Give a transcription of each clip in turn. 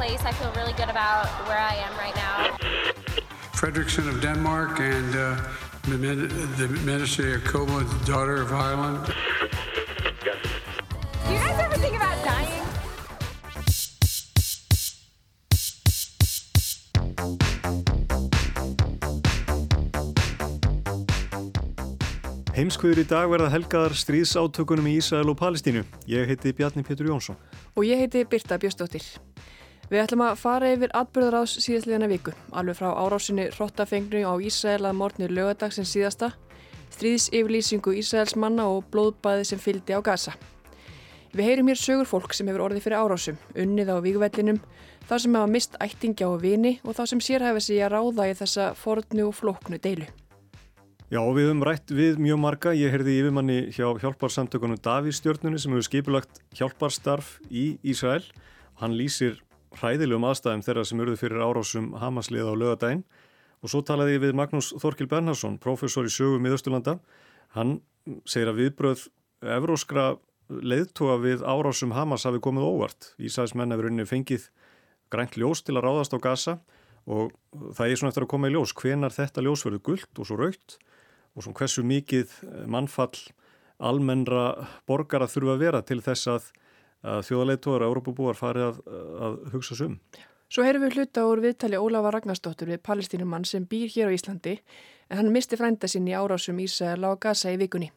Place. I feel really good about where I am right now. Fredrickson of Denmark and uh, the, the Minister Jacoba, daughter of Ireland. Do you guys ever think about dying? Heimskvöður í dag verða helgaðar stríðsátökunum í Ísrael og Palestínu. Ég heiti Bjarni Pétur Jónsson. Og ég heiti Birta Björstóttir. Við ætlum að fara yfir atbyrðarás síðastliðina viku, alveg frá árásinni hrottafengnu á Ísrael að morgni lögadagsins síðasta, stríðsyfirlýsingu Ísraels manna og blóðbæði sem fyldi á gasa. Við heyrum hér sögur fólk sem hefur orðið fyrir árásum, unnið á vígvellinum, þá sem hafa mist ættingja og vini og þá sem sérhæfa sig að ráða í þessa fornu og flóknu deilu. Já, við höfum rætt við mjög marga. Ég heyrði yfirmanni hjá hjálparsamtökunum Davíðstjórnunni sem hefur skipulagt hjálparstarf í Ísrael. Hann lýsir hræðilegum aðstæðum þeirra sem eruðu fyrir árásum Hamaslið á lögadaginn. Og svo talaði ég við Magnús Þorkil Bernhardsson, professor í sögu miðausturlanda. Hann segir að viðbröð evróskra leiðtóa við árásum Hamas hafi komið óvart. Ísraelsmenn hefur unni fengið grænt ljós til að ráðast á gasa og það er svona eftir að koma í ljós hvenar þetta ljós verður gullt og svo raukt og svona hversu mikið mannfall almennra borgar að þurfa að vera til þess að, að þjóðaleitóður og Európabúar farið að, að hugsa sum. Svo heyrum við hluta úr viðtali Ólafa Ragnarsdóttur við palestínumann sem býr hér á Íslandi en hann misti frænda sinni árásum Ísæl á Gaza í vikunni.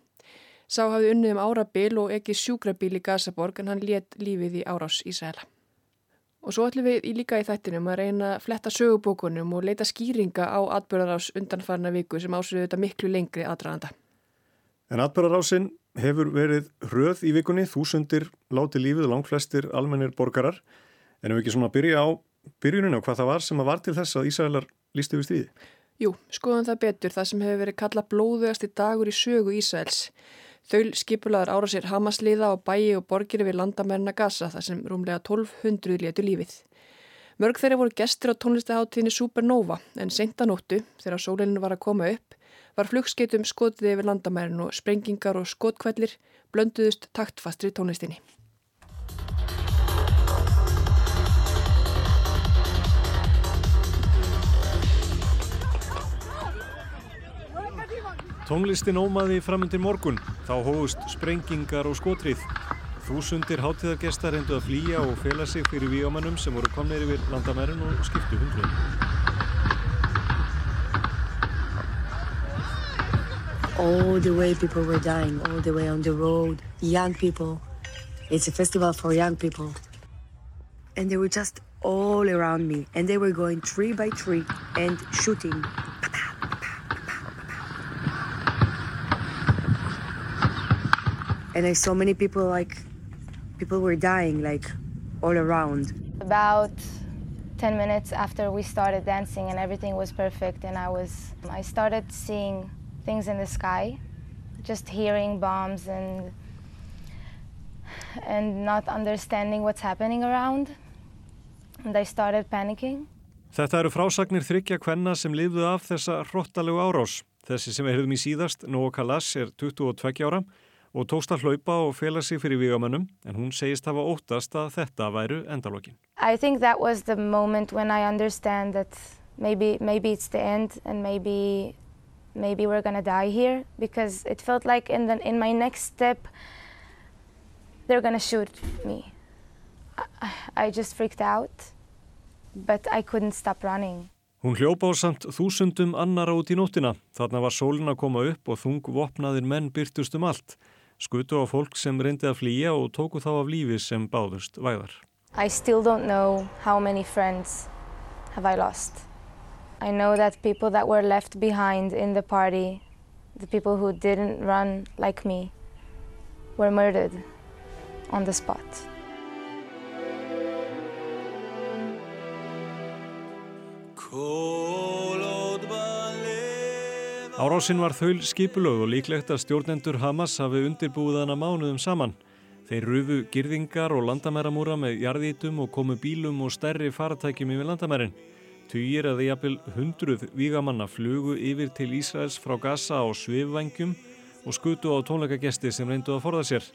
Sá hafði unnið um árabil og ekki sjúkrabíl í Gazaborg en hann let lífið í árás Ísæla. Og svo ætlum við í líka í þættinum að reyna að fletta sögubókunum og leita skýringa á atbyrðarás undanfarna viku sem ásöðu þetta miklu lengri aðdraðanda. En atbyrðarásin hefur verið hröð í vikunni, þúsundir láti lífið og langt flestir almennir borgarar. En ef við ekki svona byrja á byrjuninu og hvað það var sem að var til þess að Ísraelar lísti við stríði? Jú, skoðum það betur, það sem hefur verið kalla blóðugasti dagur í sögu Ísraels. Þau skipulaður ára sér Hamasliða og bæi og borgir við landamærna Gaza þar sem rúmlega 1200 létu lífið. Mörg þeirra voru gestur á tónlistaháttíðinni Supernova en sentanóttu þegar sólinu var að koma upp var flugskeitum skotið yfir landamærin og sprengingar og skotkvellir blönduðust taktfastri tónlistinni. Tónlistin ómaði framöndir morgun, þá hóðust sprengingar og skotrið. Þúsundir hátíðargestar hendu að flýja og fela sig fyrir vígamannum sem voru komnir yfir landamærin og skiptu hundruðum. All the way people were dying, all the way on the road, young people. It's a festival for young people. And they were just all around me and they were going tree by tree and shooting. and I saw many people like people were dying like all around. About 10 minutes after we started dancing and everything was perfect and I was I started seeing things in the sky, just hearing bombs and and not understanding what's happening around. And I started panicking. Þetta eru frásagnir þryggja kvenna sem lifðu af þessa hróttalegu árás. Þessi sem höfum í síðast, Nóa Kalas, er 22 ára og tókst að hlaupa og fela sig fyrir vígamönnum en hún segist hafa óttast að þetta væru endalókin. I think that was the moment when I understand that maybe, maybe it's the end and maybe, maybe we're gonna die here because it felt like in, the, in my next step they're gonna shoot me. I, I just freaked out but I couldn't stop running. Hún hljópa á samt þúsundum annara út í nóttina. Þarna var sólin að koma upp og þung vopnaðir menn byrtust um allt skutu á fólk sem reyndi að flýja og tóku þá af lífi sem báðust væðar. I still don't know how many friends have I lost. I know that people that were left behind in the party, the people who didn't run like me, were murdered on the spot. Árásinn var þaul skipulög og líklegt að stjórnendur Hamas hafi undirbúið hana mánuðum saman. Þeir rufu girðingar og landamæramúra með jarðítum og komu bílum og stærri faratækjum yfir landamærin. Tugir eða jafnvel hundruð vígamanna flugu yfir til Ísraels frá Gaza á svifvængjum og skutu á tónleikagesti sem reyndu að forða sér.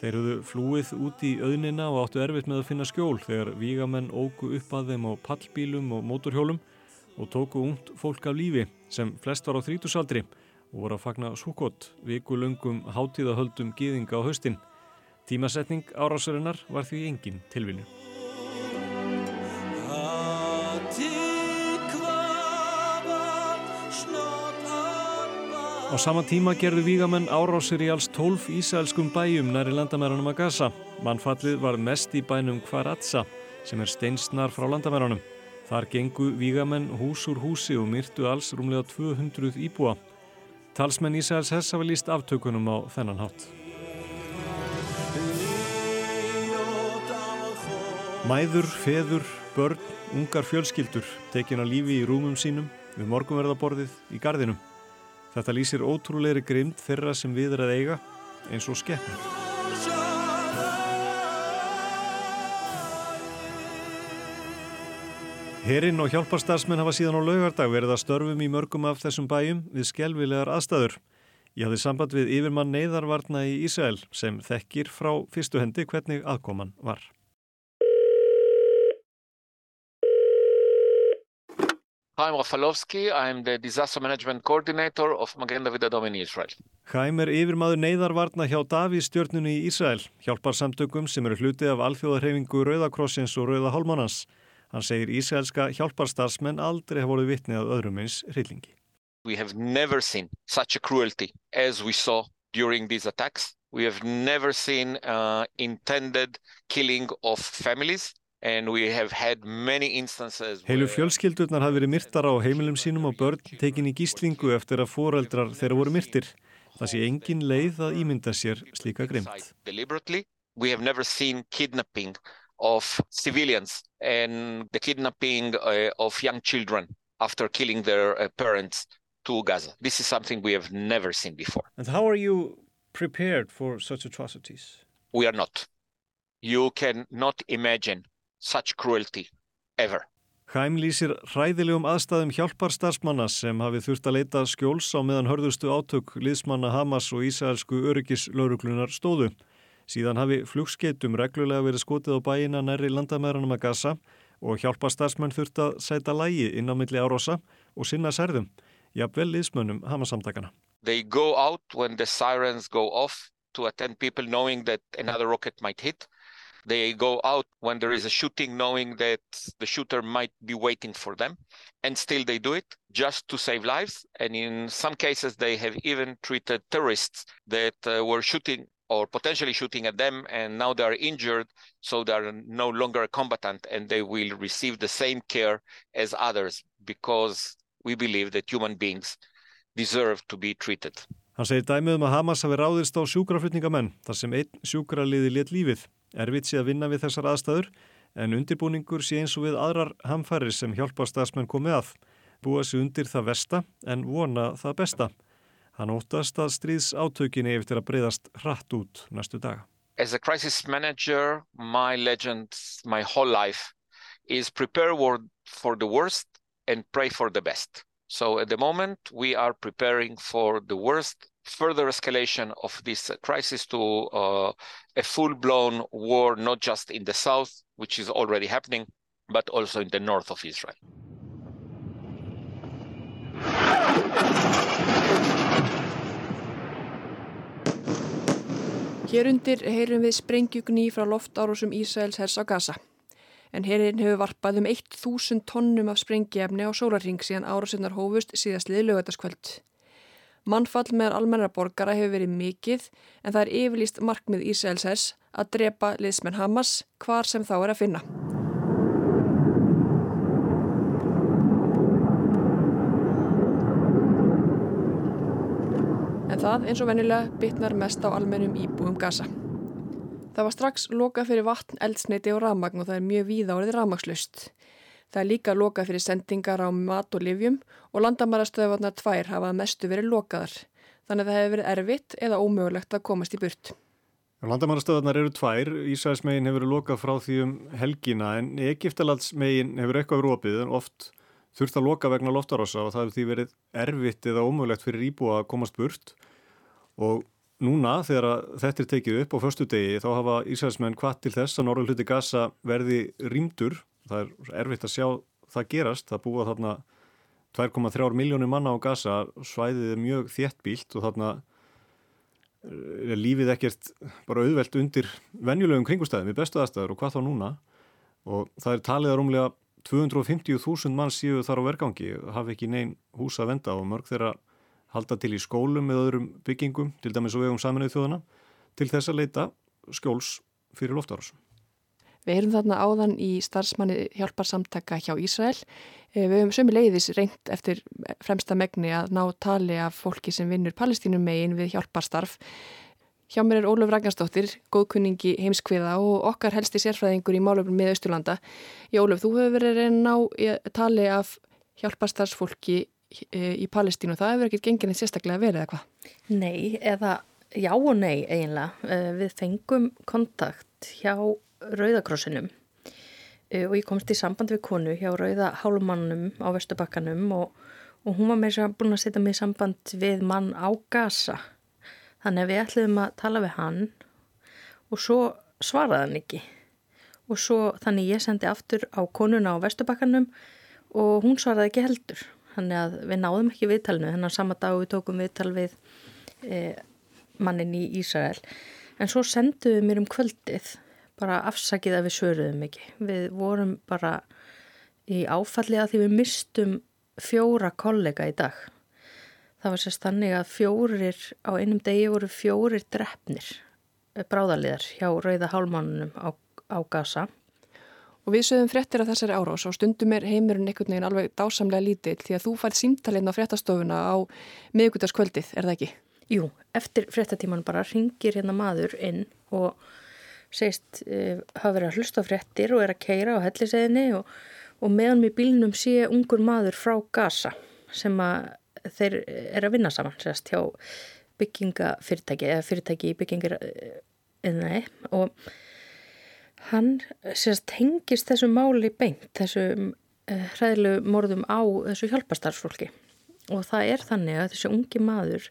Þeir höfðu flúið út í auðnina og áttu erfitt með að finna skjól þegar vígamenn ógu upp að þeim á pallbílum og móturhjólum og tóku ungt fólk af lífi sem flest var á þrítusaldri og voru að fagna Sukkot, vikulöngum hátíðahöldum gýðinga á haustin. Tímasetning árásarinnar var því engin tilvinni. Á sama tíma gerðu vígamenn árásir í alls 12 ísælskum bæjum næri landamæranum að Gaza. Mannfallið var mest í bænum Kvaratsa sem er steinsnar frá landamæranum. Þar gengu vígamenn hús úr húsi og myrtu alls rúmlega 200 íbúa. Talsmenn Ísæls hess hafa líst aftökunum á þennan hátt. Mæður, feður, börn, ungar fjölskyldur tekin að lífi í rúmum sínum við morgunverðaborðið í gardinum. Þetta lýsir ótrúleiri grimd þeirra sem við er að eiga eins og skeppnir. Herinn og hjálparstarfsmenn hafa síðan á laugardag verið að störfum í mörgum af þessum bæjum við skjálfilegar aðstæður. Ég hafði samband við yfirmann neyðarvarna í Ísrael sem þekkir frá fyrstu hendi hvernig aðkoman var. Chaim Rafalowski, I'm the Disaster Management Coordinator of Magen David Adom in Israel. Chaim er yfirmaður neyðarvarna hjá Davís stjórnunu í Ísrael, hjálparsamtökum sem eru hluti af alþjóðarhefingu Rauðakrossins og Rauða Hálmánans. Hann segir ísraelska hjálparstarfsmenn aldrei hafa voruð vitnið að öðrum eins hryllingi. We have never seen such a cruelty as we saw during these attacks. We have never seen uh, intended killing of families. Heilu fjölskyldurnar hafi verið myrtar á heimilum sínum og börn tekin í gíslingu eftir að foreldrar þeirra voru myrtir. Það sé engin leið að ímynda sér slíka grimt. We have never seen kidnapping of civilians and the kidnapping uh, of young children after killing their uh, parents to Gaza. This is something we have never seen before. And how are you prepared for such atrocities? We are not. You cannot imagine such cruelty ever. Hæm lýsir hræðilegum aðstæðum hjálparstarfsmanna sem hafi þurft að leita skjóls á meðan hörðustu átök liðsmanna Hamas og Ísraelsku öryggislauruglunar stóðu. Síðan hafi flugskeitum reglulega verið skotið á bæina næri landamæranum að gasa og hjálparstarfsmenn þurft að sæta lægi inn á milli árosa og sinna særðum, jafnvel liðsmönnum Hamas-samtakana. They go out when the sirens go off to attend people knowing that another rocket might hit. They go out when there is a shooting, knowing that the shooter might be waiting for them, and still they do it just to save lives. And in some cases, they have even treated terrorists that uh, were shooting or potentially shooting at them, and now they are injured, so they are no longer a combatant, and they will receive the same care as others because we believe that human beings deserve to be treated. Hann segir dæmið um að Hamas hafi ráðist á sjúkraflutningamenn þar sem einn sjúkraliði létt lífið. Erfitt sé að vinna við þessar aðstæður en undirbúningur sé eins og við aðrar hamfærir sem hjálpa stafsmenn komið að. Búa sig undir það versta en vona það besta. Hann óttast að stríðs átökinni eftir að breyðast hratt út næstu daga. As a crisis manager, my legend, my whole life is prepare for the worst and pray for the best. So at the moment, we are preparing for the worst further escalation of this crisis to uh, a full-blown war, not just in the south, which is already happening, but also in the north of Israel. Hérundir heyrum við sprengjugni frá loftárásum Ísraels hers á Gaza. En hérinn hefur varpað um 1000 tonnum af sprengjefni á sólarring síðan árásinnar hófust síðastliði lögataskvöld. Mannfall meðan almenna borgara hefur verið mikið en það er yfirlýst markmið Ísraels hers að drepa liðsmenn Hamas hvar sem þá er að finna. En það eins og vennilega bytnar mest á almennum íbúum Gaza. Það var strax loka fyrir vatn, eldsneiti og ramagn og það er mjög víða orðið ramagslust. Það er líka lokað fyrir sendingar á mat og livjum og landamærastöðvarnar tvær hafa mestu verið lokaðar. Þannig að það hefur verið erfitt eða ómögulegt að komast í burt. Landamærastöðvarnar eru tvær. Ísæðismegin hefur verið lokað frá því um helgina en Egiptalandsmegin hefur eitthvað opið en oft þurft að loka vegna loftarossa og það hefur því verið erfitt eða ómögulegt fyrir íbúa að komast burt og núna þegar þetta er tekið upp á förstu degi þá hafa Ísæðismenn hvað til þess að norður hluti gasa verði rýmdur það er erfitt að sjá það gerast. Það búa þarna 2,3 miljónir manna á gasa svæðið er mjög þéttbílt og þarna er lífið ekkert bara auðvelt undir venjulegum kringustæðum í bestu aðstæður og hvað þá núna. Og það er talið að rúmlega 250.000 mann séu þar á vergangi hafi ekki neinn hús að venda og mörg þeirra halda til í skólum eða öðrum byggingum til dæmis og vegum saminuð þjóðana til þess að leita skjóls fyrir loftarásum. Við erum þarna áðan í starfsmanni hjálparsamtaka hjá Ísrael. Eh, við höfum sömu leiðis reynd eftir fremsta megni að ná tali af fólki sem vinnur palestínum megin við hjálparstarf. Hjá mér er Óluf Ragnarsdóttir, góðkunningi heimskviða og okkar helsti sérfræðingur í málöfnum með Östurlanda. Í Óluf, þú hefur verið reynd ná tali af hjálparstarfsfólki eh, í Palestínu. Það hefur ekkert gengið neitt sérstaklega verið eða hvað? Nei, eða já og nei eiginlega. Eh, við fengum kontakt hjá Rauðakrossinum uh, og ég komst í samband við konu hjá Rauða Hálumannum á Vestubakkanum og, og hún var með að búin að setja mig í samband við mann á Gaza. Þannig að við ætlum að tala við hann og svo svaraði hann ekki. Og svo þannig ég sendi aftur á konuna á Vestubakkanum og hún svaraði ekki heldur. Þannig að við náðum ekki viðtalinu þannig að sama dag við tókum viðtal við eh, mannin í Ísrael. En svo senduðu mér um kvöldið bara afsakið að við svöruðum ekki. Við vorum bara í áfalli að því við mistum fjóra kollega í dag. Það var sérst þannig að fjórir á einum degi voru fjórir drefnir eh, bráðaliðar hjá Rauða Hálmánunum á, á Gaza. Og við sögum fréttir af þessari árás og stundum er heimurinn einhvern veginn alveg dásamlega lítill því að þú færð símtalinn á fréttastofuna á miðugutaskvöldið, er það ekki? Jú, eftir fréttatíman bara ringir hérna maður inn og segist uh, hafa verið að hlusta fréttir og er að keira á helliseðinni og, og meðan með bílnum sé ungur maður frá Gaza sem að þeir er að vinna saman sérst hjá byggingafyrirtæki eða fyrirtæki í byggingir innæði og hann sérst tengist þessu máli beint, þessu uh, hræðilegu morðum á þessu hjálpastarfsfólki og það er þannig að þessi ungi maður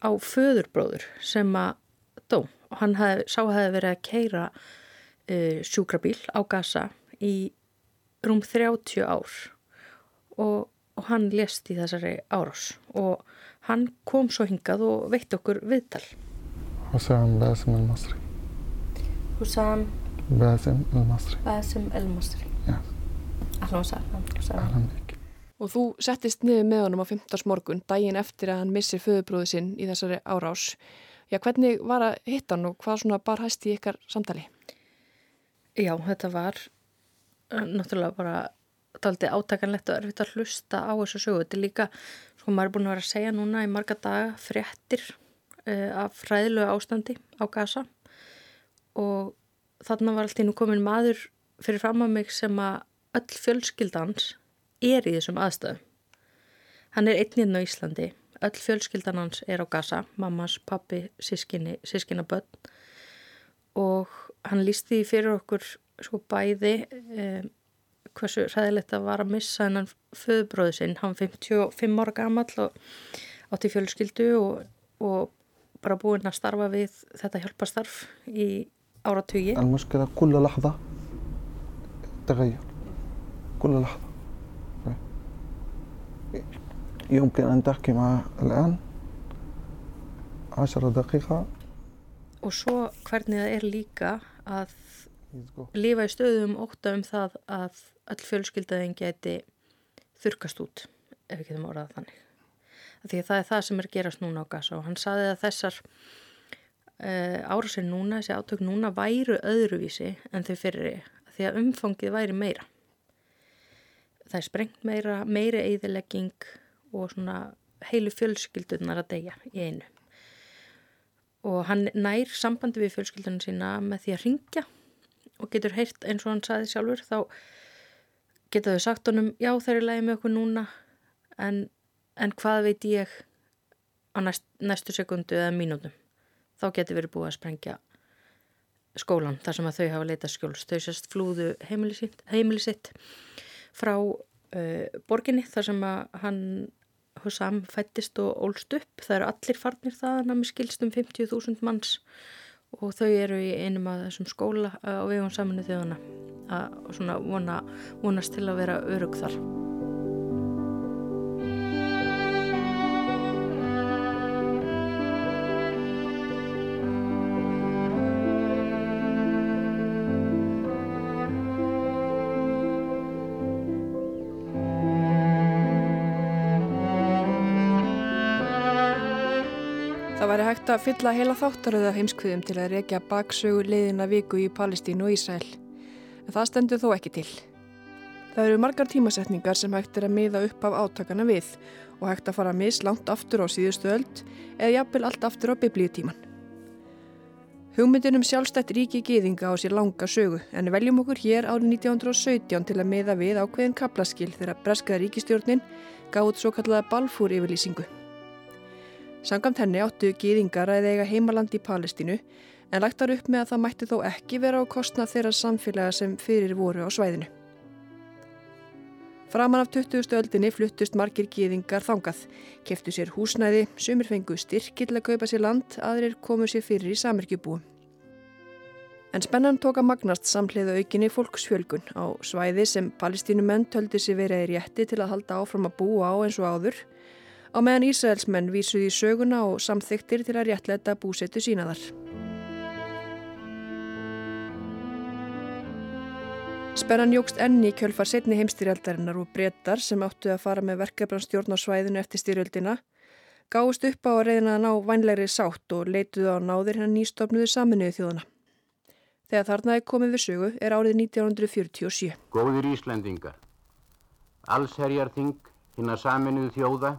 á föðurbróður sem að og hann hef, sá að hefði verið að keira uh, sjúkrabíl á Gaza í rúm 30 ár og, og hann lést í þessari árás og hann kom svo hingað og veitt okkur viðtal. Husam Basim el-Masri Husam Basim el-Masri Basim el-Masri Já. Ahlan og Og þú settist niður með honum á 15. morgun daginn eftir að hann missir föðubrúðu sinn í þessari árás Já, hvernig var að hitta hann og hvað svona bar hæst í ykkar samtali? Já, þetta var uh, náttúrulega bara daldi átakanlegt og erfitt að hlusta á þessu sögu. Þetta er líka, sko maður er búin að vera að segja núna í marga daga fréttir uh, af fræðilegu ástandi á gasa og þarna var alltaf nú komin maður fyrir fram að mig sem að öll fjölskyldans er í þessum aðstöðum. Hann er einninn á Íslandi Öll fjölskyldan hans er á gasa, mammas, pappi, sískinni, sískinaböll og hann lísti fyrir okkur sko bæði eh, hversu ræðilegt að vara að missa hennan föðbróðu sinn, hann 55 ára gammal og átti fjölskyldu og, og bara búinn að starfa við þetta hjálpastarf í áratugi. Það er mjög skil að kulla lahða, þetta gæja, kulla lahða. يمكن أن تحكي معه الآن عشر دقيقة og svo hvernig það er líka að lifa í stöðum óta um það að öll fjölskyldaðin geti þurkast út ef við getum orðað þannig því að það er það sem er gerast núna á gasa og hann saði að þessar uh, árásir núna, þessi átök núna væru öðruvísi en þau fyrir því að umfangið væri meira það er sprengt meira meiri eðilegging og svona heilu fjölskyldunar að deyja í einu. Og hann nær sambandi við fjölskyldunum sína með því að ringja og getur heyrt eins og hann saði sjálfur þá geta þau sagt honum já þeir eru lægi með okkur núna en, en hvað veit ég á næst, næstu sekundu eða mínútum þá getur verið búið að sprengja skólan þar sem að þau hafa leitað skjóls þau sérst flúðu heimili sitt, heimili frá uh, borginni þar sem að hann Hussam fættist og ólst upp. Það eru allir farnir það að námi skilst um 50.000 manns. Og þau eru í einum af þessum skóla á vegum saminu þjóðana að vona, vonast til að vera örug þar væri hægt að fylla heila þáttaröða heimskviðum til að rekja baksögu leiðina viku í Palestínu og Ísæl. En það stendur þó ekki til. Það eru margar tímasetningar sem hægt er að miða upp af átakana við og hægt að fara mis langt aftur á síðustu öld eða jafnvel allt aftur á biblíutíman. Hugmyndin um sjálfstætt ríki gýðinga á sér langa sögu en veljum okkur hér árið 1917 til að miða við ákveðin kaplaskil þegar breskaða ríkistjórnin gáð svo kallaða Balfúr yfirlýsingu. Sangamt henni áttu gýðingar að eiga heimaland í Palestínu en lagtar upp með að það mætti þó ekki vera á kostnað þeirra samfélaga sem fyrir voru á svæðinu. Framan af 20. öldinni fluttust margir gýðingar þangað, keftu sér húsnæði, sumir fengu styrkill að kaupa sér land, aðrir komu sér fyrir í samerkjubúum. En spennan tók að magnast samhliða aukinni fólksfjölgun á svæði sem palestínumenn töldi sér verið í rétti til að halda áfram að búa á eins og áður á meðan Ísraelsmenn vísuði í söguna og samþyktir til að réttleita búsetu sínaðar. Spennan jógst enni kjölfar setni heimstýrjaldarinnar og brettar sem áttu að fara með verkefnarstjórn á svæðinu eftir styrjöldina gáðust upp á að reyna að ná vænlegri sátt og leituðu á náðir hennar nýstofnuðu saminuðu þjóðana. Þegar þarnaði komið við sögu er árið 1947. Góðir Íslandingar, allsherjarþing hinn að saminuðu þjóða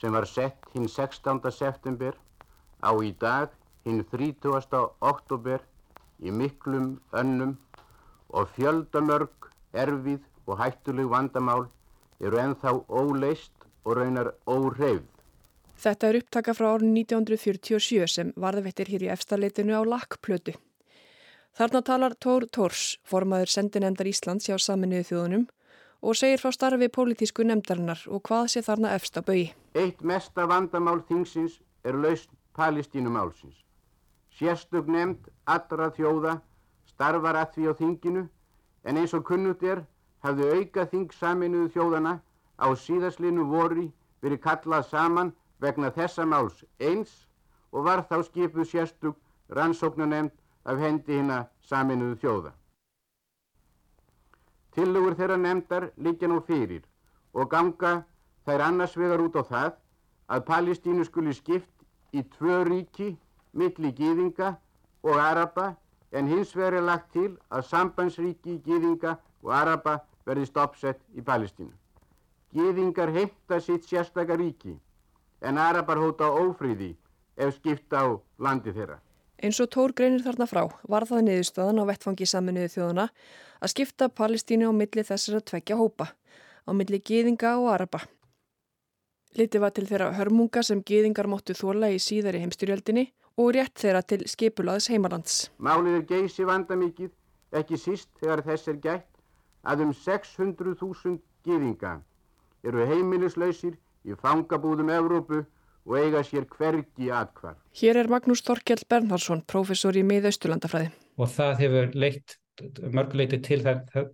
sem var sett hinn 16. september á í dag hinn 30. oktober í miklum önnum og fjöldamörg, erfið og hættuleg vandamál eru enþá óleist og raunar óhreyfð. Þetta er upptaka frá árun 1947 sem varðvettir hér í efstaleitinu á lakkplötu. Þarna talar Tór Tórs, formaður sendinemdar Íslands hjá saminuðu þjóðunum og segir frá starfi pólitísku nefndarinnar og hvað sé þarna efst á bögi. Eitt mesta vandamál þingsins er lausn palestínumálsins. Sérstug nefnd allra þjóða starfar að því á þinginu en eins og kunnut er hafði auka þing saminuðu þjóðana á síðaslinu vori verið kallað saman vegna þessa máls eins og var þá skipuð sérstug rannsóknanemnd af hendi hinn að saminuðu þjóða. Tillögur þeirra nefndar liggja nú fyrir og ganga þær annars vegar út á það að Palestínu skuli skipt í tvö ríki, milli gýðinga og araba en hins vegar er lagt til að sambandsríki gýðinga og araba verði stoppsett í Palestínu. Gýðingar heimta sitt sérstakar ríki en arabar hóta ófríði ef skipta á landi þeirra. Eins og Tór greinir þarna frá var það niðurstöðan á vettfangi saminuðu þjóðuna að skipta Palestínu á milli þessara tvekja hópa, á milli gýðinga og araba. Liti var til þeirra hörmunga sem gýðingar móttu þóla í síðari heimstyrjöldinni og rétt þeirra til skipulaðs heimalands. Málið er geysi vandamikið, ekki síst þegar þess er gætt að um 600.000 gýðinga eru heimilislausir í fangabúðum Evrópu og eiga sér hvergi atkvar. Hér er Magnús Þorkjell Bernhardsson, professor í miðausturlandafræði. Og það hefur leitt mörguleiti til,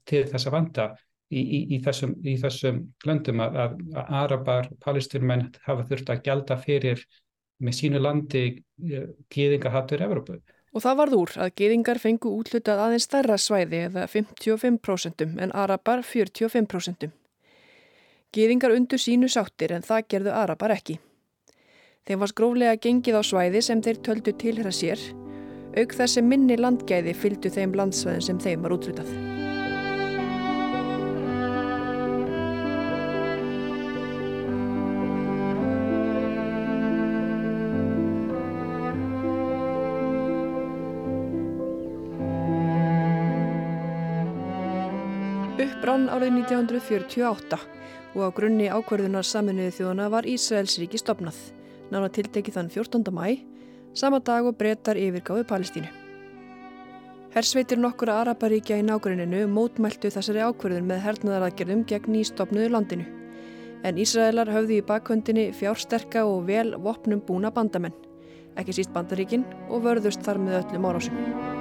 til þessa vanda í, í, í, þessum, í þessum löndum að, að Arabar, palestinmenn hafa þurft að gelda fyrir með sínu landi eh, gýðingahattur Evrópu. Og það varð úr að gýðingar fengu útlutað aðeins stærra svæði eða 55% en Arabar 45%. Gýðingar undur sínu sáttir en það gerðu Arabar ekki. Þeim var skróflega gengið á svæði sem þeir töldu tilhra sér, auk þess sem minni landgæði fylgdu þeim landsvæðin sem þeim var útrútað. Upprann árið 1948 og á grunni ákverðunar saminuði þjóðana var Ísraels ríki stopnað, nána tiltekið þann 14. mæ, sama dag og breytar yfirgáðu Palestínu. Hersveitir nokkura Araparíkja í nágruninu mótmæltu þessari ákverðun með hernaðaraðgerðum gegn nýstopnuðu landinu. En Ísraelar höfðu í bakhöndinni fjársterka og vel vopnum búna bandamenn, ekki síst bandaríkin og vörðust þar með öllum árásum.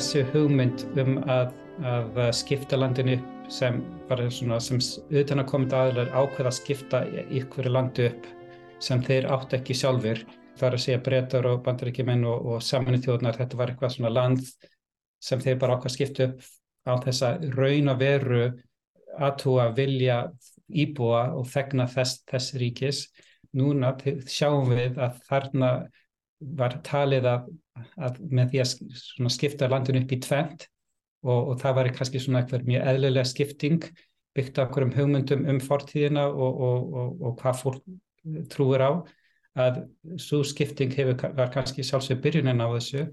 Þessi hugmynd um að, að skipta landinu sem bara svona sem utan að komið aðlar ákveða að skipta ykkur landu upp sem þeir átt ekki sjálfur þar að segja breytar og bandaríkjumenn og, og saminu þjóðnar þetta var eitthvað svona land sem þeir bara ákveða að skipta upp á þessa raun að veru aðtúa vilja íbúa og þegna þess, þess ríkis. Núna sjáum við að þarna var talið að, að með því að skipta landinu upp í tvent og, og það var kannski svona eitthvað mjög eðlilega skipting byggt af hverjum hugmyndum um fortíðina og, og, og hvað fólk trúir á að svo skipting hefur, var kannski sjálfsög byrjunin á þessu.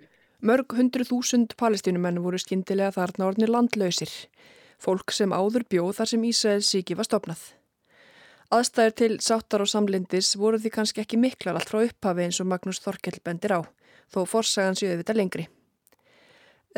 Mörg hundru þúsund palestinumenn voru skindilega þarna orðinir landlausir, fólk sem áður bjóð þar sem Ísraels síki var stopnað. Aðstæður til sáttar og samlindis voru því kannski ekki miklar allt frá upphafi eins og Magnús Þorkell bendir á, þó forsagan séu þetta lengri.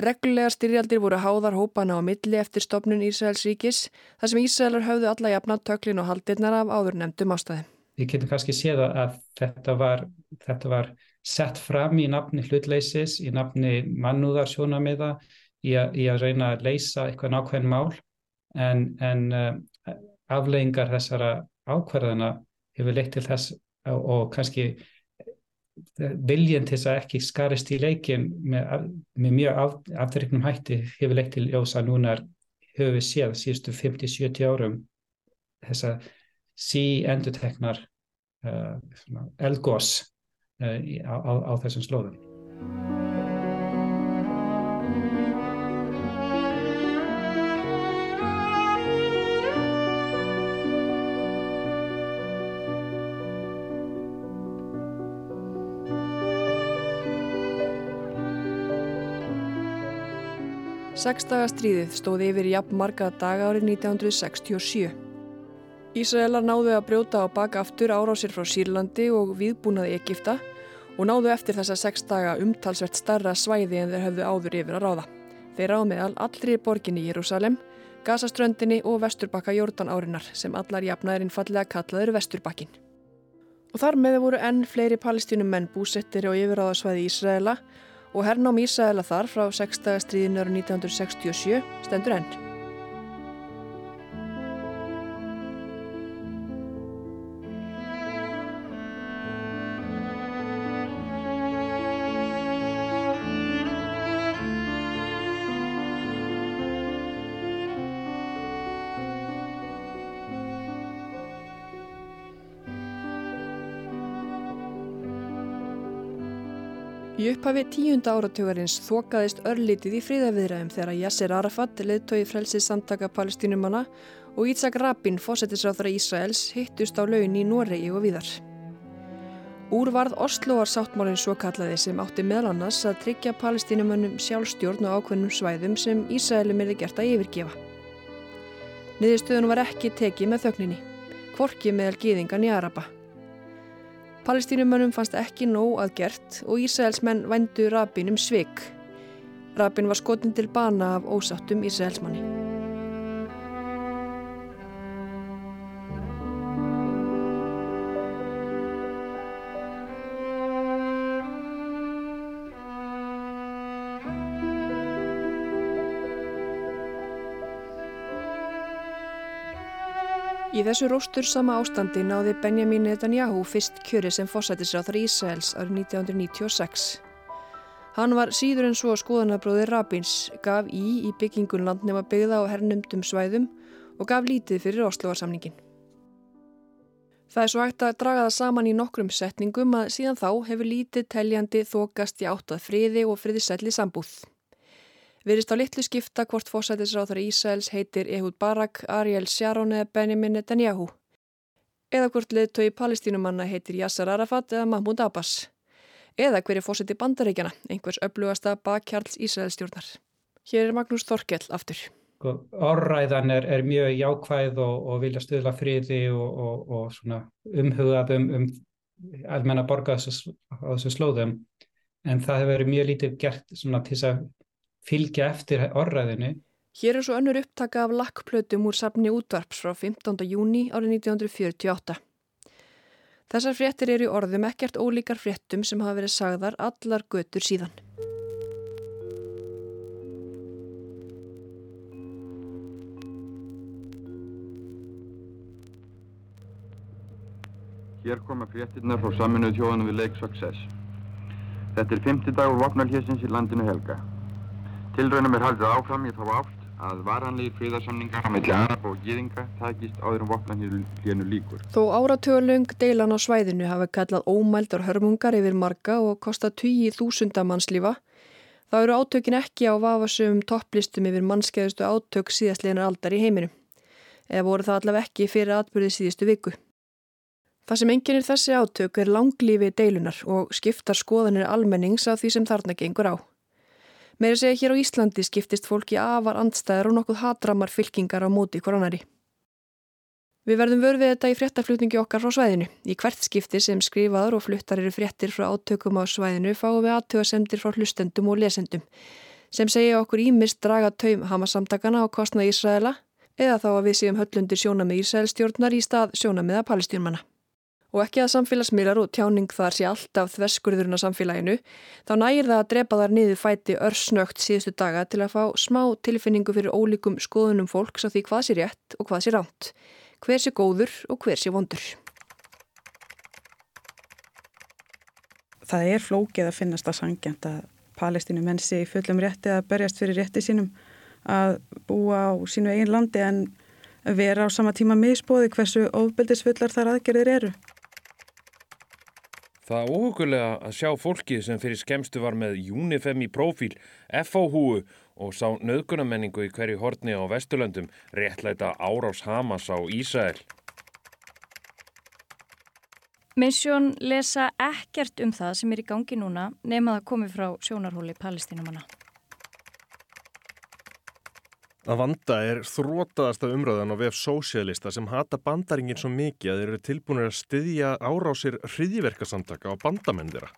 Reglulega styrjaldir voru háðar hópana á milli eftir stopnun Ísraels ríkis, þar sem Ísraelar höfðu alla jafna töklin og haldirnar af áður nefndum ástæði. Við getum kannski séð að þetta var, þetta var sett fram í nafni hlutleysis, í nafni mannúðarsjónamiða, í, í að reyna að leysa eitthvað nákvæm mál, en, en uh, afleggingar þessara ákvarðana hefur leitt til þess og kannski viljinn til þess að ekki skarist í leikin með, með mjög af, afturreiknum hætti hefur leitt til ljósa núna höfum við séð síðustu 50-70 árum þess að sí enduteknar uh, elgós uh, á, á, á þessum slóðum. 6-dagastríðið stóði yfir jafn marga daga árið 1967. Ísraelar náðu að brjóta á baka aftur árásir frá Sýrlandi og viðbúnaði Egipta og náðu eftir þessa 6 daga umtalsvert starra svæði en þeir höfðu áður yfir að ráða. Þeir á meðal allri borginni í Jérúsalem, Gazaströndinni og Vesturbakka Jórdan árinar sem allar jafnaðurinn fallega kallaður Vesturbakkin. Og þar með voru enn fleiri palestínum menn búsettir á yfiráðasvæði Ísraela og hernám Ísæðala þar frá 6. stríðinu ára 1967 stendur enn. Upphafi tíunda áratugarins þokaðist örlítið í fríðaviðræðum þegar Yasser Arafat, leðtói frelsið samtaka palestínumanna og Ítzak Rabin, fósettisráþara Ísraels, hittust á laun í Noregi og viðar. Úr varð Osloar sáttmálinn svo kallaði sem átti meðal annars að tryggja palestínumannum sjálfstjórn á ákveðnum svæðum sem Ísraelum erði gert að yfirgefa. Niðurstöðun var ekki tekið með þögninni, kvorki meðal gýðingan í Araba. Palestínumönnum fannst ekki nóg að gert og Ísraelsmenn vændu Rabin um sveik. Rabin var skotin til bana af ósáttum Ísraelsmanni. Í þessu róstur sama ástandi náði Benjamin Netanyahu fyrst kjöri sem fósætisráþar Ísraels árið 1996. Hann var síður en svo skoðanabróðir Rabins, gaf í í byggingun landnema byggða á hernumdum svæðum og gaf lítið fyrir Oslovarsamningin. Það er svo hægt að draga það saman í nokkrum setningum að síðan þá hefur lítið teljandi þokast í áttað friði og friðisælli sambúð. Virist á litlu skipta hvort fósætisráþur Ísæls heitir Ehud Barak, Ariel Sharon eða Benjamin Netanyahu. Eða hvort leðtögi palestínumanna heitir Yasser Arafat eða Mahmoud Abbas. Eða hverju fósæti bandaríkjana, einhvers öflugasta bakkjarls Ísælstjórnar. Hér er Magnús Þorkell aftur. Sko, orðræðan er, er mjög jákvæð og, og vilja stuðla friði og, og, og umhugað um, um almenna borga á þessu slóðum en það hefur verið mjög lítið gert til að fylgja eftir orðræðinu. Hér er svo önnur upptaka af lakkplötum úr safni útvarps frá 15. júni árið 1948. Þessar fréttir eru í orðum ekkert ólíkar fréttum sem hafa verið sagðar allar götur síðan. Hér koma fréttirnar frá saminuð þjóðanum við Lake Success. Þetta er fymti dagur vopnarhjessins í landinu helga. Tilraunum er haldið áfram í þá átt að varanlegir friðarsamningar á milli Arab og Gýðinga takist áður um vopnarhjénu líkur. Þó áratölung deilan á svæðinu hafa kallað ómældar hörmungar yfir marga og kosta 20.000 mannslífa, þá eru átökin ekki á vafasum topplistum yfir mannskeiðustu átök síðastleginar aldar í heiminum. Eða voru það allaveg ekki fyrir atbyrðið síðustu viku. Það sem enginir þessi átök er langlífi deilunar og skiptar skoðanir almennings af því sem þarna gengur á. Meira segja hér á Íslandi skiptist fólki afar andstæðar og nokkuð hatramar fylkingar á móti koronari. Við verðum vörfið þetta í fréttaflutningi okkar frá svæðinu. Í hvert skipti sem skrifaður og fluttar eru fréttir frá átökum á svæðinu fáum við aðtöðasemdir frá hlustendum og lesendum sem segja okkur ímist draga taum hamasamtakana á kostna Ísraela eða þá að við séum höllundir sjónamið Ísraelstjórnar í stað sjónamiða palestjórnmanna og ekki að samfélagsmiðlar og tjáning þar sé alltaf þverskurðurinn á samfélaginu, þá nægir það að drepa þar niður fæti örsnögt síðustu daga til að fá smá tilfinningu fyrir ólíkum skoðunum fólks á því hvað sé rétt og hvað sé ránt, hver sé góður og hver sé vondur. Það er flókið að finnast að sangjant að palestinu menn sé í fullum rétti að berjast fyrir rétti sínum að búa á sínu eigin landi en vera á sama tíma misbóði hversu ofbeldisfullar þar aðgerðir eru. Það óhugulega að sjá fólkið sem fyrir skemstu var með Unifem í profíl, FH-húu og sá nöðgunamenningu í hverju hortni á Vesturlöndum réttlæta árás Hamas á Ísæl. Misjón lesa ekkert um það sem er í gangi núna nema það komi frá sjónarhóli palestinumanna. Að vanda er þrótaðasta umröðan á vef sósialista sem hata bandaringin svo mikið að þeir eru tilbúinir að styðja árásir hriðiverkasamtaka á bandamendira.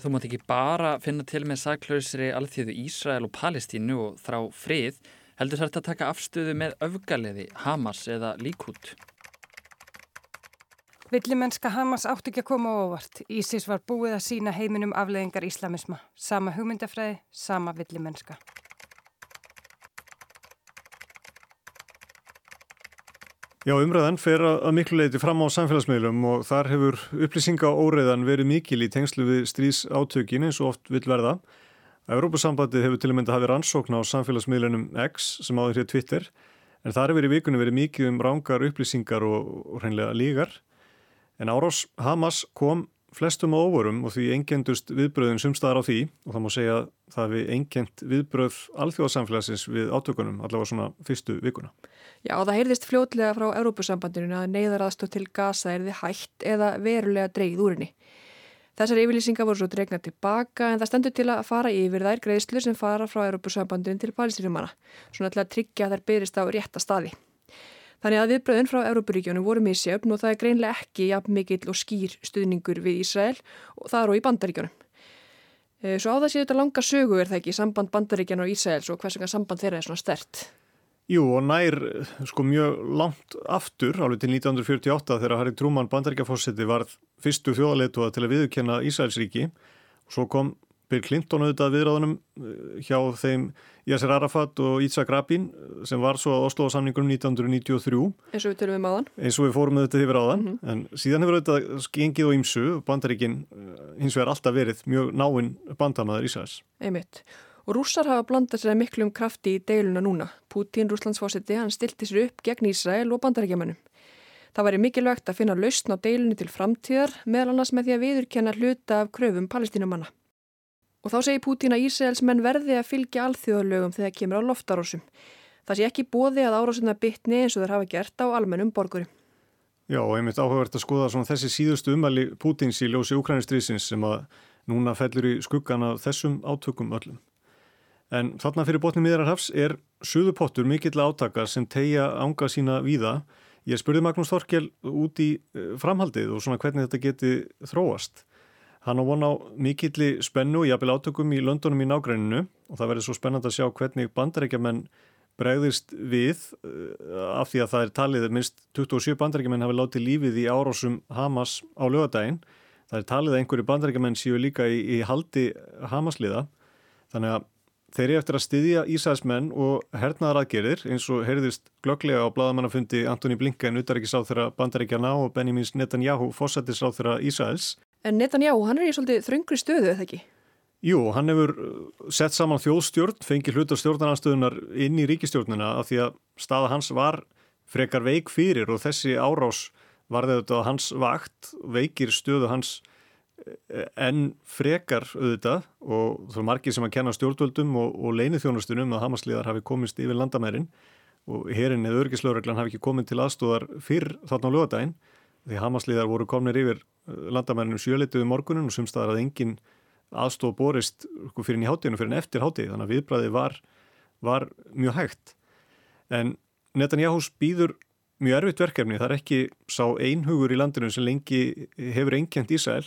Þú mátt ekki bara finna til með saklausri alþjóðu Ísrael og Palestínu og þrá frið, heldur þarf þetta að taka afstöðu með öfgaliði, Hamas eða Líkút. Villimennska Hamas átti ekki að koma óvart. Ísis var búið að sína heiminum afleðingar íslamisma. Sama hugmyndafræði, sama villimennska. Já, umræðan fer að miklu leiti fram á samfélagsmiðlum og þar hefur upplýsinga óreiðan verið mikil í tengslu við stríðsátökin eins og oft vil verða. Európusambandið hefur til og mynda hafið rannsókn á samfélagsmiðlunum X sem áður hér Twitter en þar hefur í vikunni verið mikið um rángar upplýsingar og, og hreinlega lígar. En árás Hamas kom flestum á óvorum og því engendust viðbröðin sumstaðar á því og það má segja að það við engend viðbröð alþjóðsamfélagsins við átökunum allavega svona fyrstu vikuna. Já, það heyrðist fljótlega frá Európusambandinu að neyðaraðstóð til gasa er þið hægt eða verulega dreigð úr henni. Þessar yfirlýsingar voru svo dregna tilbaka en það stendur til að fara yfir þær greiðslu sem fara frá Európusambandinu til palestínumanna, svona til að tryggja þær byrjist á rétta staði. Þannig að viðbröðin frá Európaríkjónu voru misjöfn og það er greinlega ekki jafn mikill og skýr stuðningur við Ísrael og það eru í bandaríkjónum. Eh, svo á það séu þetta langa sögu er það ekki samband bandaríkjana og Ísraels og hvers vegna samband þeirra er svona stert? Jú og nær sko mjög langt aftur álið til 1948 þegar Harry Truman bandaríkjafósetti var fyrstu þjóðaleituða til að viðkenna Ísraelsríki og svo kom Bill Clinton auðvitað viðráðunum eh, hjá þeim Yasser Arafat og Yitzhak Rabin sem var svo að Oslo samningunum 1993 eins og við tölum við maðan eins og við fórum með þetta yfir áðan. Mm -hmm. en síðan hefur auðvitað gengið og ýmsu. Bandaríkin eh, hins vegar alltaf verið mjög náinn bandamaður Ísæðis Einmitt. Og rússar hafa blandað sér miklum krafti í deiluna núna. Putin, rúslandsfósetti, hann stilti sér upp gegn Ísrael og bandaríkjamannum Það væri mikilvægt að finna lausn á deilunni til framtíðar meðal annars með því að viðurkenna hluta af kröfum palestínumanna Og þá segir Pútín að Ísraelsmenn verði að fylgja alþjóðalögum þegar kemur á loftarósum. Það sé ekki bóði að árásuna bytni eins og þeir hafa gert á almennum borgurum. Já, og einmitt áhugavert að skoða svona þessi síðustu umæli Pútins í ljósi Ukrænistriðsins sem að núna fellur í skuggan af þessum átökum öllum. En þarna fyrir botni miðrarhafs er suðupottur mikill átaka sem tegja ánga sína víða. Ég spurði Magnús Þorkel út í eh, framhaldið og svona hvernig þetta geti þróast. Hann á von á mikilli spennu og jafnvel átökum í löndunum í nágræninu og það verður svo spennand að sjá hvernig bandarækjaman bregðist við uh, af því að það er talið minnst 27 bandarækjumenn hafi látið lífið í árásum Hamas á lögadaginn. Það er talið að einhverju bandarækjumenn séu líka í, í haldi Hamasliða. Þannig að þeir eru eftir að styðja Ísæðismenn og hernaðar aðgerir eins og heyrðist glögglega á bladamannafundi Antoni Blinken, utaríkisáð þeirra bandarækjana og Benjamins Netanyahu, fósættisáð þeirra Ísæðis. En Netanyahu, hann er í svolítið þröngri stöðu, eða ekki? Jú, hann hefur uh, sett saman þjóðstjórn, fengið hlutar stjórnarnarstöðunar inn í ríkistjórnina af því að staða hans var frekar veik fyrir og þessi árás var þetta hans vakt, veikir stöðu hans eh, en frekar auðvitað og þú er margir sem að kenna stjórnvöldum og, og leinið þjónastunum að Hamasliðar hafi komist yfir landamærin og herin eða örgislauraglan hafi ekki komið til aðstóðar fyrr þarna á lögadaginn því Hamasliðar voru komnir yfir eh, landamærinum sjölituðu morgunin og sumstaðar að enginn aðstof borist sko, fyrir í hátíðinu fyrir en eftir hátíð þannig að viðbræði var, var mjög hægt. En Netanyahu býður mjög erfitt verkefni. Það er ekki sá einhugur í landinu sem lengi hefur einkjent Ísæl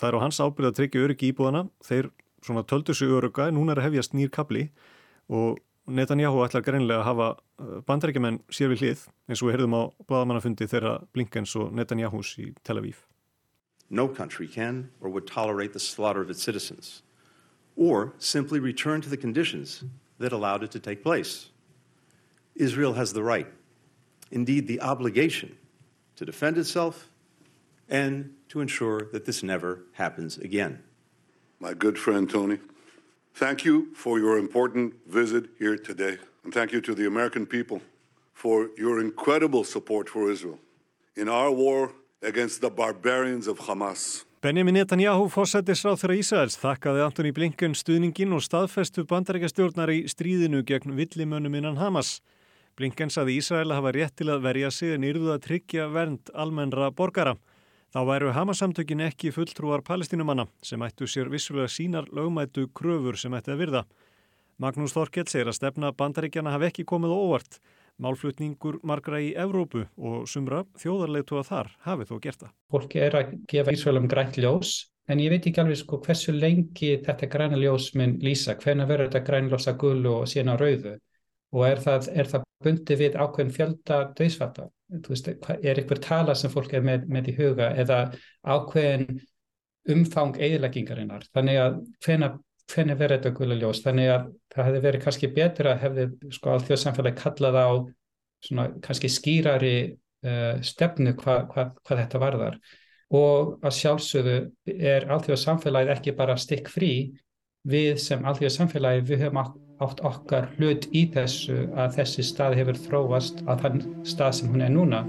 það er á hans ábyrð að tryggja öryggi íbúðana þeir svona töldu sig örygga en núna er að hefjast nýr kapli og Netanyahu ætlar greinlega að hafa uh, bandarækjumenn sér við hlið eins og við heyrðum á bláðamannafundi þeirra Blinkens og Netanyahus í Tel Aviv No country can or would tolerate the slaughter of its citizens or simply return to the conditions that allowed it to take place. Israel has the right, indeed the obligation, to defend itself and to ensure that this never happens again. My good friend Tony, thank you for your important visit here today. And thank you to the American people for your incredible support for Israel. In our war against the barbarians of Hamas. Benjamin Netanyahu fórsættisráð þeirra Ísæls þakkaði Antoni Blinken stuðningin og staðfestu bandarækjastjórnar í stríðinu gegn villimönnum innan Hamas. Blinken saði að hafa rétt til að verja sig en yrðu að tryggja vernd almennra borgara. Þá væru Hamas-samtökin ekki fulltrúar palestinumanna sem ættu sér vissulega sínar lögmættu kröfur sem ætti að virða. Magnús Þorkell segir að stefna bandaríkjana hafi ekki komið óvart. Málflutningur margra í Evrópu og sumra þjóðarleitu að þar hafi þó gert það. Fólki er að gefa Ísraelum grænt ljós en ég veit ekki alveg sko hversu lengi þetta græna ljós minn lýsa, hvernig verður þetta græna ljós að gullu og sína rauðu og er það, er það bundi við ákveðin fjölda döðsvarta? Er einhver tala sem fólk er með, með í huga eða ákveðin umfang eðileggingarinnar? Þannig að hvernig verður þetta gula ljós þannig að það hefði verið kannski betra að hefði sko alþjóðsamfélagi kallað á svona kannski skýrari uh, stefnu hvað hva, hva þetta varðar. Og að sjálfsögðu er alþjóðsamfélagið ekki bara stikk frí við sem alþjóðsamfélagi við höfum átt okkar hlut í þessu að þessi stað hefur þróast að þann stað sem hún er núna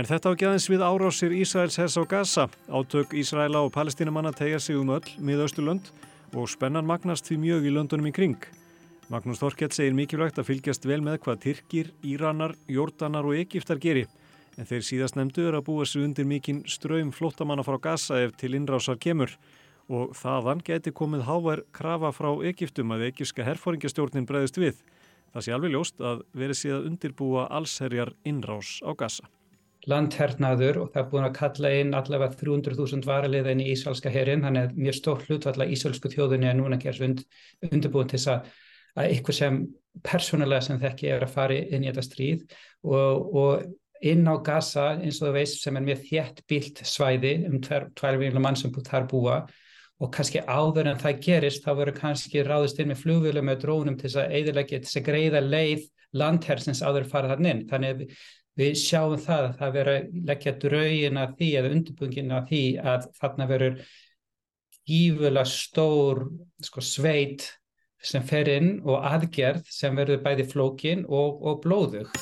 En þetta á geðins við árásir Ísraels hers á Gaza. Átök Ísraela og palestinamanna tegja sig um öll miðausturlönd og spennan magnast því mjög í löndunum í kring. Magnús Þorkett segir mikilvægt að fylgjast vel með hvað Tyrkir, Íranar, Jórdanar og Egiptar geri. En þeir síðast nefndu er að búa sig undir mikinn ströym flottamanna frá Gaza ef til innrásar kemur. Og þaðan geti komið hávær krafa frá Egiptum að egipska herfóringjastjórnin breyðist við. Það sé alveg ljóst að verið síðan undirbúa allsherjar innrás á Gaza landhernaður og það er búin að kalla inn allavega 300.000 varaliða inn í Ísraelska herin, þannig að mjög stór hlutvall að Ísraelsku þjóðunni er núna gerst und, undirbúin til þess að, að eitthvað sem persónulega sem þekki er að fara inn í þetta stríð. Og, og inn á Gaza eins og þú veist sem er mjög þétt bílt svæði um 2 miljónum mann sem þar búa. Og kannski áður en það gerist þá verður kannski ráðist inn með flugvölu með drónum til þess að eðilegja, til þess að greiða leið landhersins áður fara þann inn. Þannig við sjáum það að það verður að leggja draugin að því eða undirbúingin að því að þarna verður gífulega stór sko, sveit sem fer inn og aðgerð sem verður bæði flókin og, og blóðug.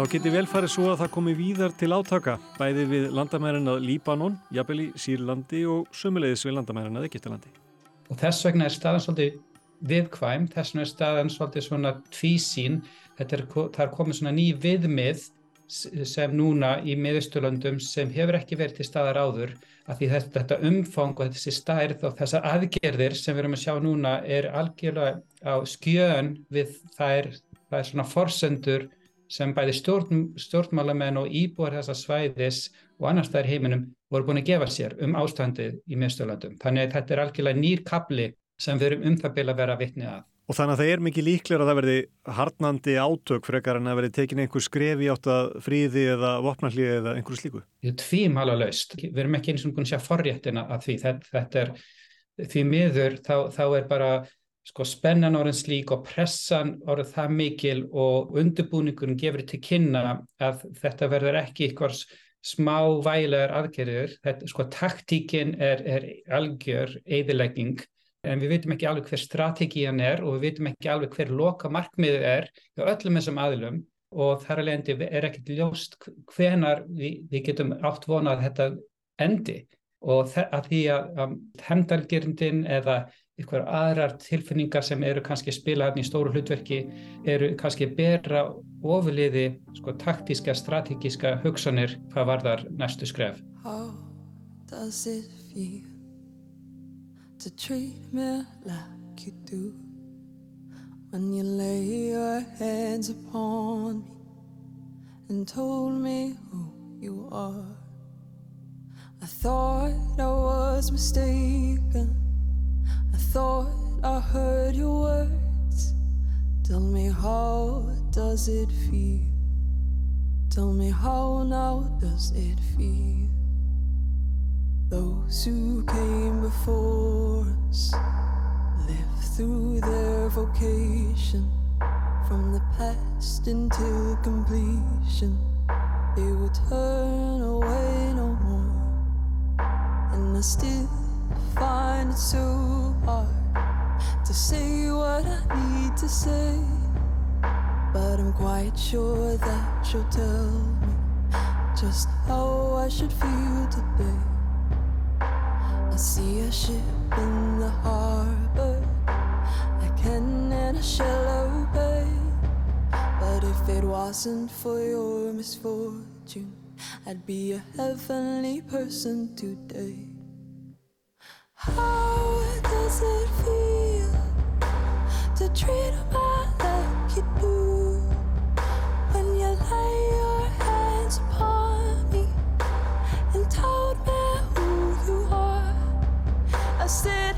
Þá geti vel farið svo að það komi víðar til átaka, bæði við landamærin að Líbanon, jafnvel í Sýrlandi og sömulegis við landamærin að Egyptalandi. Og þess vegna er staðan svolítið viðkvæm, þess vegna er staðan svolítið svona tvísín, er, það er komið svona ný viðmið sem núna í miðusturlöndum sem hefur ekki verið til staðar áður að því þetta, þetta umfang og þessi stærð og þessar aðgerðir sem við erum að sjá núna er algjörlega á skjön við þær, það er svona forsendur sem bæði stjórn, stjórnmálamenn og íbúar þessa svæðis og annars þær heiminum voru búin að gefa sér um ástandið í miðstöðlandum. Þannig að þetta er algjörlega nýr kapli sem við erum um það bila að vera vittni að. Og þannig að það er mikið líklega að það verði harnandi átök frekar en að verði tekin einhver skref í átt að fríði eða vopnallíði eða einhverju slíku? Þetta er tvím alveg laust. Við erum ekki eins og búin að sjá forréttina að því. Þetta, þetta er því miður þá, þá er bara sko spennan orðin slík og pressan orðin það mikil og undirbúningun gefur til kynna að þetta verður ekki eitthvað smá vælegar aðgerður. Sko taktíkin er, er algjör eðilegging en við veitum ekki alveg hver strategían er og við veitum ekki alveg hver loka markmiðu er hjá öllum þessum aðilum og þar alveg er ekkert ljóst hvenar við, við getum átt vona að þetta endi og að því að um, hendargerndin eða ykkur aðrar tilfinningar sem eru kannski spila hérna í stóru hlutverki eru kannski bera ofurliði sko taktíska, strategíska hugsanir hvað varðar næstu skref. How does it feel to treat me like you do when you lay your hands upon me and told me who you are I thought I was mistaken thought I heard your words. Tell me how does it feel? Tell me how now does it feel? Those who came before us lived through their vocation. From the past until completion. They would turn away no more, and I still find it so hard to say what I need to say. But I'm quite sure that you'll tell me just how I should feel today. I see a ship in the harbor, a cannon and a shallow bay. But if it wasn't for your misfortune, I'd be a heavenly person today. How does it feel to treat a man like you do when you lay your hands upon me and told me who you are? I said.